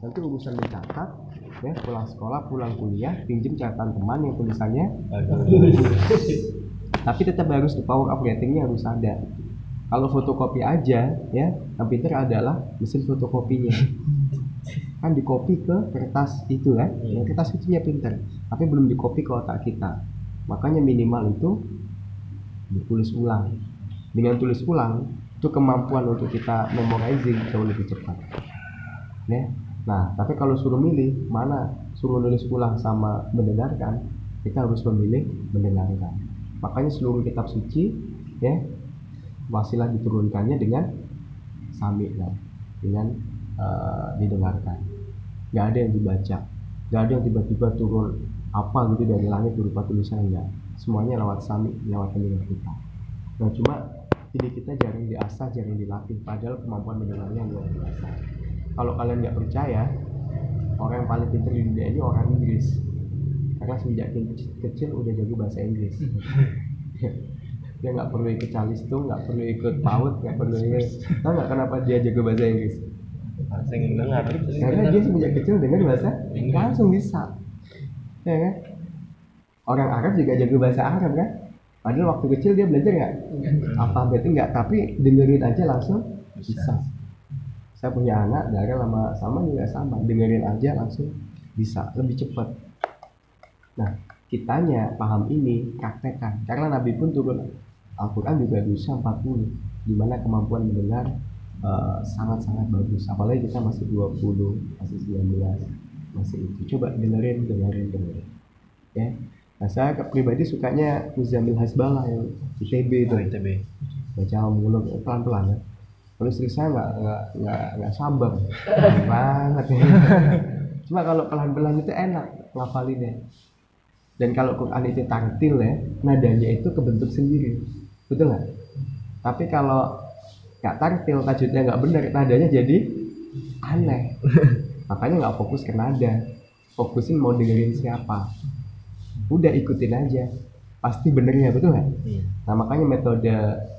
nanti urusan mencatat ya pulang sekolah pulang kuliah pinjam catatan teman yang tulisannya tapi tetap harus di power of ratingnya harus ada. Kalau fotokopi aja ya yang pinter adalah mesin fotokopinya. Kan di copy ke kertas itu kan? Yang kertas itu ya pinter tapi belum di copy ke otak kita. Makanya minimal itu ditulis ulang. Dengan tulis ulang itu kemampuan untuk kita memorizing jauh lebih cepat. Ya nah tapi kalau suruh milih mana suruh nulis ulang sama mendengarkan kita harus memilih mendengarkan. Makanya seluruh kitab suci ya wasilah diturunkannya dengan sami dengan eh, didengarkan. Nggak ada yang dibaca nggak ada yang tiba-tiba turun apa gitu dari langit berupa tulisan enggak semuanya lewat sami lewat telinga kita. Nah cuma ini kita jarang diasah jarang dilatih padahal kemampuan mendengarnya luar biasa kalau kalian nggak percaya orang yang paling pintar di dunia ini orang Inggris. Karena sejak kecil, kecil udah jago bahasa Inggris. Dia nggak perlu ikut calistung nggak perlu ikut paut nggak perlu ikut tahu nggak kenapa dia jago bahasa Inggris? Sing dengar karena dia sejak kecil dengar bahasa langsung bisa. Ya kan? Orang Arab juga jago bahasa Arab kan? Padahal waktu kecil dia belajar nggak? Alfabetnya nggak tapi dengerin aja langsung bisa saya punya anak darah lama sama juga sama. Dengerin aja langsung bisa lebih cepat. Nah kitanya paham ini praktekkan karena Nabi pun turun. Al-Quran juga bisa 40 di mana kemampuan mendengar eh, sangat-sangat bagus. Apalagi kita masih 20 masih 19 masih itu. Coba dengerin dengerin dengerin. Ya. Nah saya ke- pribadi sukanya Muzamil Hasbalah yang ITB itu. Oh, ITB. baca muluk pelan pelan ya kalau istri saya nggak nggak nggak nggak sabar banget. Ya cuma kalau pelan pelan itu enak ngafalinnya dan kalau Quran itu tartil ya nadanya itu kebentuk sendiri. Betul nggak? Tapi kalau nggak tartil tajwidnya nggak benar nadanya jadi aneh. Makanya nggak fokus ke nada. Fokusin mau dengerin siapa. Udah ikutin aja. Pasti benernya betul nggak? Iya. Nah makanya metode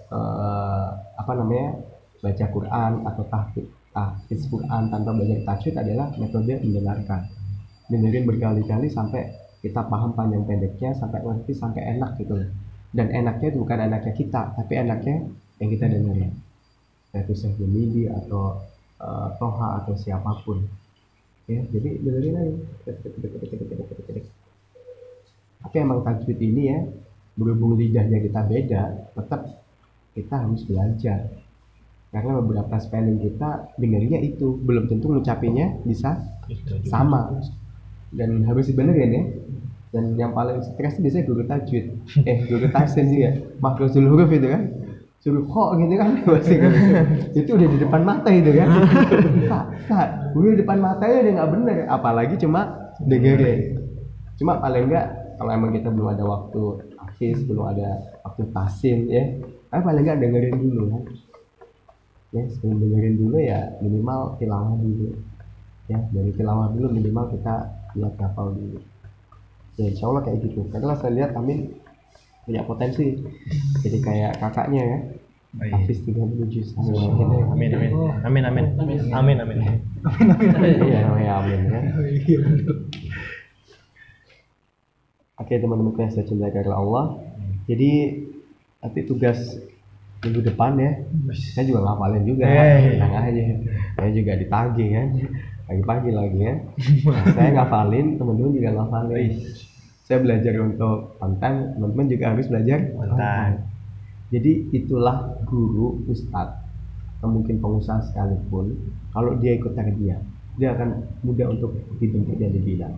eh, apa namanya baca Quran atau tahfiz tahfiz Quran tanpa belajar tajwid adalah metode mendengarkan, dengerin berkali-kali sampai kita paham panjang pendeknya sampai ngerti sampai enak gitu loh. Dan enaknya itu bukan enaknya kita, tapi enaknya yang kita dengerin. Yaitu Syekh Jemili atau eh, Toha atau siapa pun. Ya, jadi dengerin aja. Tapi emang tajwid ini ya berhubung lidahnya kita beda, tetap kita harus belajar. Karena beberapa spelling kita dengarnya itu belum tentu ngucapinnya bisa Itu sama. Dan harus dibenerin ya. Dan yang paling stres itu biasanya guru tajwid, eh guru tahsin juga, makhlukul huruf itu kan, suruh kok gitu kan, pasti itu udah di depan mata itu kan, tak, tak, udah di depan matanya dia nggak bener, apalagi cuma dengerin. Cuma paling enggak kalau emang kita belum ada waktu hafiz, belum ada waktu tasin ya, tapi paling enggak dengerin dulu kan. Ya, sebelum dengerin dulu ya minimal tilawah dulu. Ya, dari tilawah dulu minimal kita lihat hafal dulu. Ya, insya Allah kayak gitu. Karena saya lihat Amin punya potensi. Jadi kayak kakaknya ya. Hafiz 37 juz. Amin. Amin amin. Amin amin. Amin amin. Iya, namanya Amin ya. Oke teman-teman yang saya cintai karena Allah. Jadi nanti tugas minggu depan ya. Saya juga ngapalin juga. Tenang aja. Saya juga ditagih kan. Pagi-pagi lagi ya. Nah, saya ngapalin, teman-teman juga ngapalin. Saya belajar untuk konten, teman-teman juga harus belajar Konten. Jadi itulah guru ustadz atau mungkin pengusaha sekalipun kalau dia ikut tarbiyah dia akan mudah untuk dibentuk dan dibina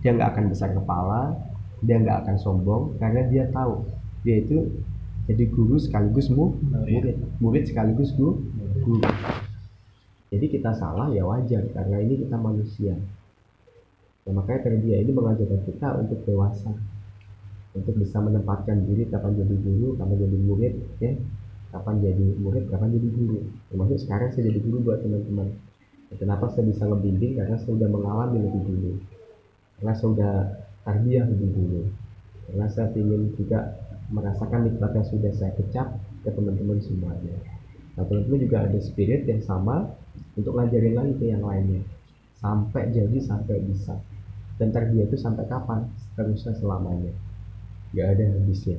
dia nggak akan besar kepala dia nggak akan sombong karena dia tahu dia itu jadi guru sekaligus mu, murid murid sekaligus guru, guru jadi kita salah ya wajar karena ini kita manusia ya, makanya tarbiyah ini mengajarkan kita untuk dewasa untuk bisa menempatkan diri kapan jadi guru, kapan jadi murid, ya, kapan jadi murid, kapan jadi guru. Termasuk sekarang saya jadi guru buat teman-teman. Dan Kenapa saya bisa ngebimbing? Karena saya sudah mengalami lebih dulu. Karena saya sudah tarbiyah lebih dulu. Karena saya ingin juga merasakan nikmat yang sudah saya kecap ke teman-teman semuanya. Nah teman-teman juga ada spirit yang sama untuk ngajarin lagi ke yang lainnya. sampai jadi sampai bisa. Dan tarbiyah itu sampai kapan? Seterusnya selamanya. Nggak ada habisnya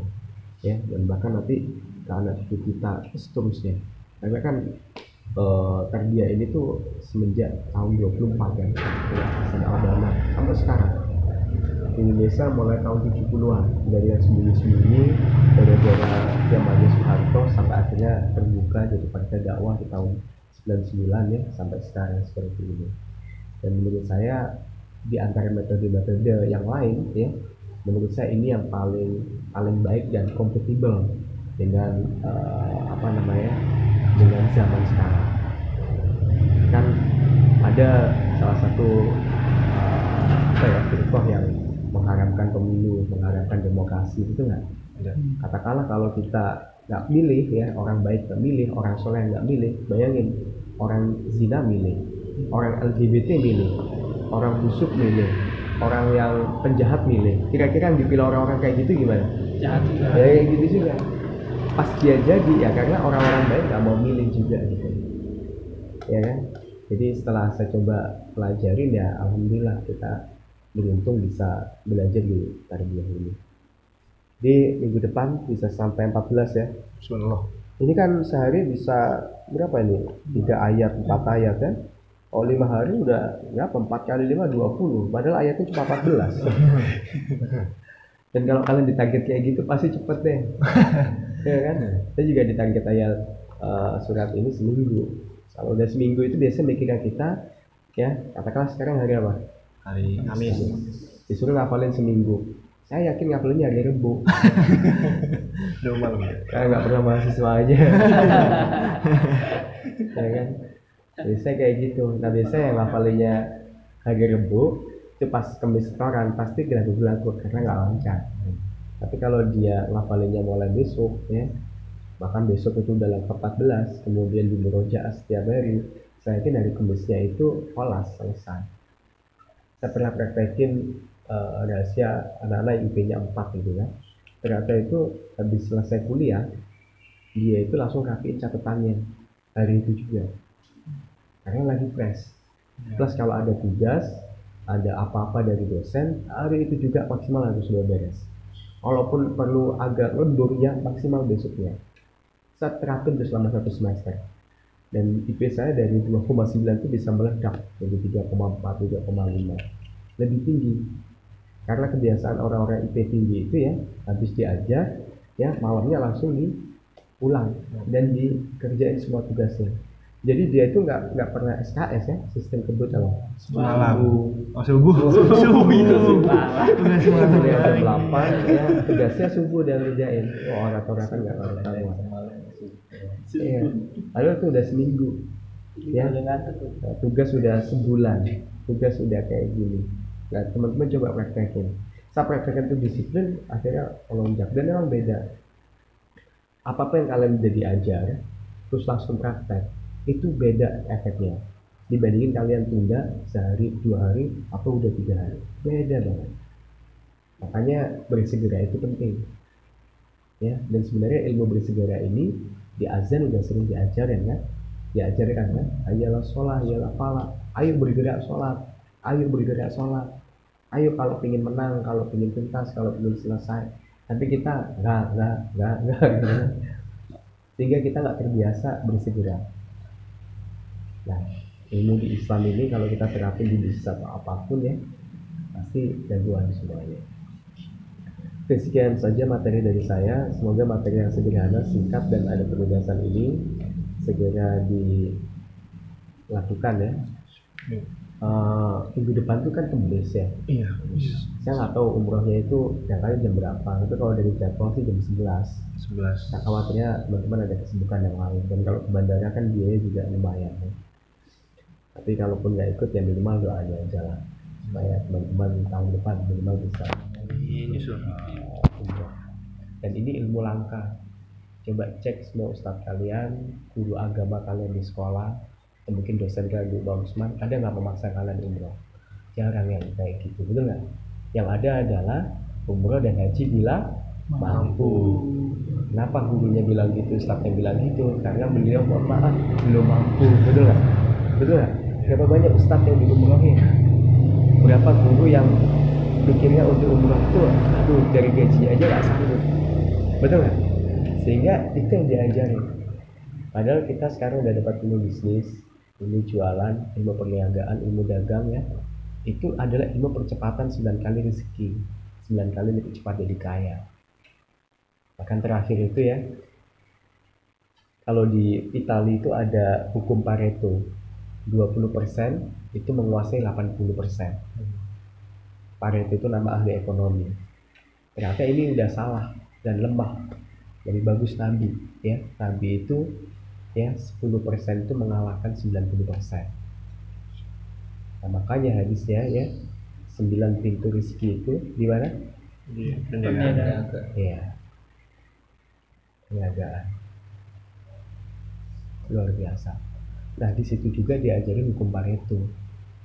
ya. Dan bahkan nanti ke anak cucu kita seterusnya. Karena kan tarbiyah ini tuh semenjak tahun 24 kan ya, Alabama sampai sekarang Indonesia mulai tahun 70-an dari yang sembunyi-sembunyi gara-gara zamannya Soeharto sampai akhirnya terbuka jadi partai dakwah di tahun 99 ya sampai sekarang seperti ini. Dan menurut saya di antara metode-metode yang lain ya menurut saya ini yang paling paling baik dan kompatibel dengan eh, apa namanya dengan zaman sekarang. Kan ada salah satu eh, apa ya yang mengharapkan pemilu mengharapkan demokrasi itu nggak? Ada. katakanlah kalau kita nggak milih ya orang baik nggak milih orang soleh nggak milih bayangin orang zina milih orang LGBT milih orang busuk milih orang yang penjahat milih kira-kira yang dipilih orang-orang kayak gitu gimana? Jahat juga. Ya kayak gitu juga. Pas dia jadi ya karena orang-orang baik nggak mau milih juga gitu. Ya kan? Jadi setelah saya coba pelajarin ya alhamdulillah kita beruntung bisa belajar di tarbiyah ini. Di minggu depan bisa sampai 14 ya. Bismillah. ini kan sehari bisa berapa ini? Tiga ayat empat ayat kan? Oh lima hari udah berapa? Empat kali lima dua puluh. Padahal ayatnya cuma 14 dan kalau kalian ditarget kayak gitu pasti cepet deh. Ya kan? Saya juga ditarget ayat eh, surat ini seminggu. Kalau udah seminggu itu biasanya mikirkan kita ya katakanlah sekarang hari apa Hari Kamis. disuruh ngapalin seminggu. Saya yakin ngapalinnya hari Rebu malam. karena nggak pernah mahasiswa aja. Ya kan? Biasanya kayak gitu. Nah biasanya yang ngapalinnya hari Rebu itu pas kemis setoran pasti gelagu-gelagu karena nggak lancar. Tapi kalau dia ngapalinnya mulai besok ya bahkan besok itu udah lengkap 14 kemudian di setiap hari saya yakin dari kemisnya itu polas selesai saya pernah praktekin eh, rahasia anak-anak IP-nya 4 gitu kan. Ternyata itu habis selesai kuliah dia itu langsung rapiin catatannya. Hari itu juga. Karena lagi fresh. Plus kalau ada tugas ada apa-apa dari dosen hari itu juga maksimal harus sudah beres. Walaupun perlu agak lendur ya maksimal besoknya. Saya terapin selama satu semester dan IP saya dari 2,9 itu bisa meledak jadi 3,4 3,5 lebih tinggi. Karena kebiasaan orang-orang IP tinggi itu ya habis diajar ya malamnya langsung diulang dan dikerjain semua tugasnya. Jadi dia itu nggak nggak pernah SKS ya sistem kebut apa? Malam. Oh subuh. Subuh. Dari jam 8 ya tugasnya subuh dan ngerjain. Oh orang-orang kan nggak tahu iya. Lalu itu udah seminggu. Ya. Nah, tugas sudah sebulan. Tugas sudah kayak gini. Nah teman-teman coba praktekin. Saya praktekin itu disiplin akhirnya melonjak. Dan memang beda. Apa yang kalian udah diajar terus langsung praktek. Itu beda efeknya. Dibandingin kalian tunda sehari dua hari atau udah tiga hari. Beda banget. Makanya bersegera itu penting ya dan sebenarnya ilmu bersegera ini di azan udah sering diajarin kan? Diajarkan kan? Ayolah sholat ayolah pala ayo bergerak sholat ayo bergerak sholat. Ayo kalau ingin menang kalau ingin tuntas kalau ingin selesai. Tapi kita nggak nggak nggak nggak gitu kan. sehingga kita nggak terbiasa bersegera nah ilmu di Islam ini kalau kita terapin di bisnis atau apa pun ya pasti jagoan semuanya Oke, sekian saja materi dari saya. Semoga materi yang sederhana, singkat, dan ada penugasan ini segera dilakukan ya. Eh, minggu depan tuh kan kemis ya. Iya. Saya nggak tahu umrohnya itu berangkatnya jam berapa. Tapi kalau dari jadwal sih jam 11. Sebelas. Nah, khawatirnya teman-teman ada kesibukan yang lain. Dan kalau ke bandara kan biaya juga lumayan. Ya. Tapi kalaupun nggak ikut ya minimal doanya aja lah. Supaya teman-teman tahun depan minimal bisa uh, umroh. Dan ini ilmu langka. Coba cek semua ustadz kalian, guru agama kalian di sekolah, atau mungkin dosen kalian di Bang Usman, ada nggak memaksa kalian umroh? Jarang yang kayak gitu, betul nggak? Yang ada adalah umroh dan haji bila mampu. Kenapa gurunya bilang gitu, ustadznya bilang gitu? Karena beliau mohon maaf belum mampu, betul nggak? Betul nggak? berapa banyak ustadz yang diumrohin berapa guru yang pikirnya untuk umroh itu aduh dari gaji aja nggak sanggup. Betul nggak? Sehingga itu yang diajarin. Padahal kita sekarang udah dapat ilmu bisnis ilmu jualan ilmu perniagaan ilmu dagang ya. Itu adalah ilmu percepatan 9 kali rezeki 9 kali lebih cepat jadi kaya. Bahkan terakhir itu ya kalau di Italia itu ada hukum Pareto 20% itu menguasai 80% Pareto itu nama ahli ekonomi ternyata ini udah salah dan lemah lebih bagus Nabi ya Nabi itu ya 10% itu mengalahkan 90% nah makanya hadisnya ya 9 pintu rezeki itu di mana? Di Perniagaan. Iya. Perniagaan. Luar biasa. Nah, di situ juga diajarin hukum Pareto.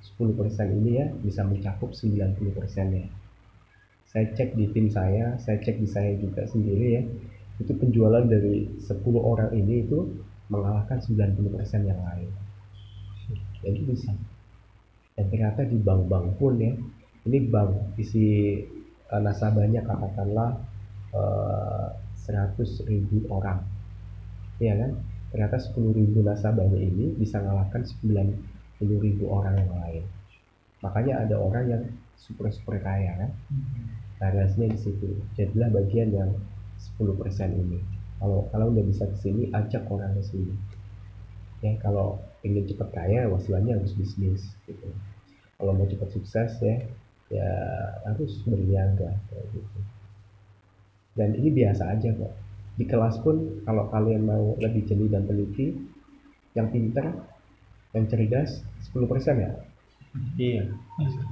10% ini ya bisa mencakup 90%-nya. Saya cek di tim saya, saya cek di saya juga sendiri ya. Itu penjualan dari 10 orang ini itu mengalahkan 90% yang lain. Jadi bisa. Dan ternyata di bank-bank pun ya, ini bank isi eh, nasabahnya katakanlah eh, 100 ribu orang ya kan ternyata 10 ribu nasabahnya ini bisa mengalahkan 90 ribu orang yang lain. Makanya ada orang yang super super kaya kan? Variasinya di situ. Jadilah bagian yang 10% ini. Kalau kalau udah bisa ke sini ajak orang ke sini. Ya kalau ingin cepat kaya wasilahnya harus bisnis gitu. Kalau mau cepat sukses ya ya harus berniaga kayak gitu. Dan ini biasa aja kok di kelas pun kalau kalian mau lebih jeli dan teliti yang pinter yang cerdas 10% ya? Iya.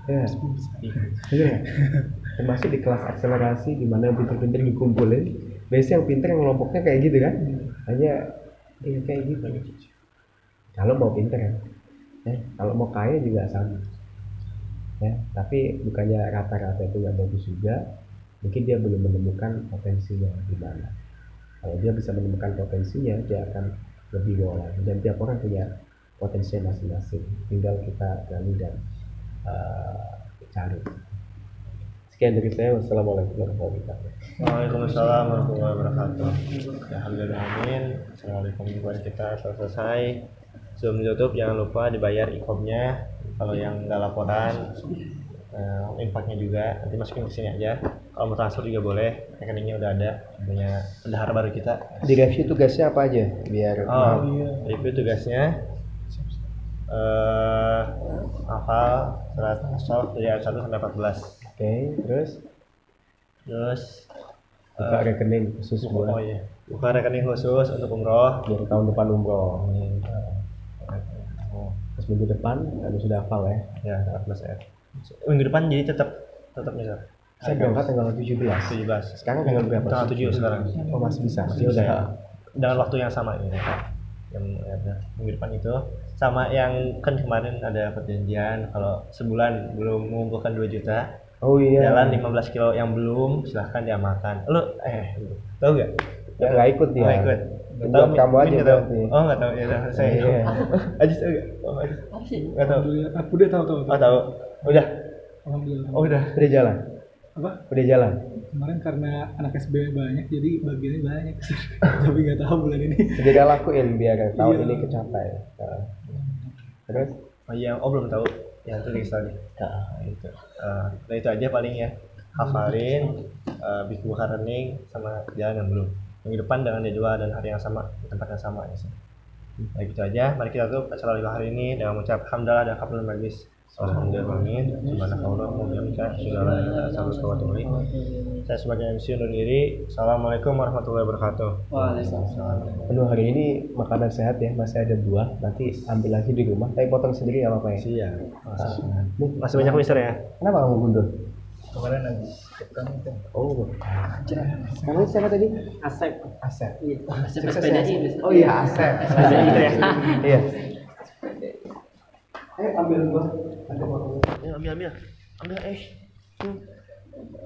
ya Iya. Ya? termasuk di kelas akselerasi di mana pinter-pinter dikumpulin. Biasanya yang pinter yang kelompoknya kayak gitu kan? Hanya ya kayak gitu. Kalau mau pinter ya. Ya kalau mau kaya juga sama. Ya tapi bukannya rata-rata itu nggak bagus juga. Mungkin dia belum menemukan potensinya di mana. Kalau dia bisa menemukan potensinya dia akan lebih lagi dan tiap orang punya potensi masing-masing tinggal kita gali dan uh, cari sekian dari saya wassalamualaikum warahmatullahi wabarakatuh Waalaikumsalam warahmatullahi wabarakatuh. Ya, Alhamdulillah amin. Assalamualaikum warahmatullahi kita telah selesai. Sebelum ditutup jangan lupa dibayar ikomnya. Kalau yang nggak laporan, eh, infaknya juga nanti masukin ke sini aja. Kalau mau transfer juga boleh. Rekeningnya udah ada. Punya bendahara baru kita. di review tugasnya apa aja biar Oh, review tugasnya eh hafal surat as dari ayat 1 sampai 14. oke terus Terus buka rekening khusus oh buat iya, buka rekening khusus untuk umroh. biar tahun depan umroh terus minggu depan kamu sudah hafal ya Ya, 14 ya. Minggu depan jadi tetap tetap misal. saya berangkat tanggal 17 17. sekarang tanggal berapa Tanggal 7 sekarang. oh masih bisa masih Masih bisa ya. Dengan waktu yang sama ini. Yang ada minggu depan itu. Sama yang kan kemarin ada perjanjian kalau sebulan belum mengumpulkan 2 juta. Oh iya. Jalan 15 kilo yang belum silahkan diamalkan. Lu eh tahu gak ya nggak ikut dia. Oh, ikut. Buat Tahu, kamu aja tahu? oh nggak tahu. Ya udah, saya Iya. Ajis tahu gak oh nggak tahu. Aku udah tahu tahu. oh tahu. Udah. Alhamdulillah. oh udah. Udah jalan Apa? udah jalan Kemarin karena anak SB banyak jadi bagiannya banyak. Tapi nggak tahu bulan ini. jadi lakuin biar tahun Iya. ini kecapai Nah. terus Oh iya, oh belum tahu. Ya itu lagi tadi. Nah, itu. Eh, nah itu aja paling ya. Hafalin, uh, bikin buka rekening sama jalan yang belum. Minggu depan dengan jadwal dan hari yang sama, di tempat yang sama ya. sih. Nah gitu aja. Mari kita tutup acara live hari ini dengan mengucap hamdalah dan kabul majlis. Saya sebagai MC undur diri. Assalamualaikum warahmatullahi wabarakatuh. Aduh hari ini makanan sehat ya masih ada buah nanti ambil lagi di rumah tapi potong sendiri ya Siap. Nah, nih, Masih banyak mister ya. kenapa kamu gundul Kemarin ketemu itu. oh kamu siapa tadi Asep. Asep Asep Sukses sepeda ya? ini. oh iya Asep ya. iya ayo ambil Ya, ambil ambil. Ambil eh.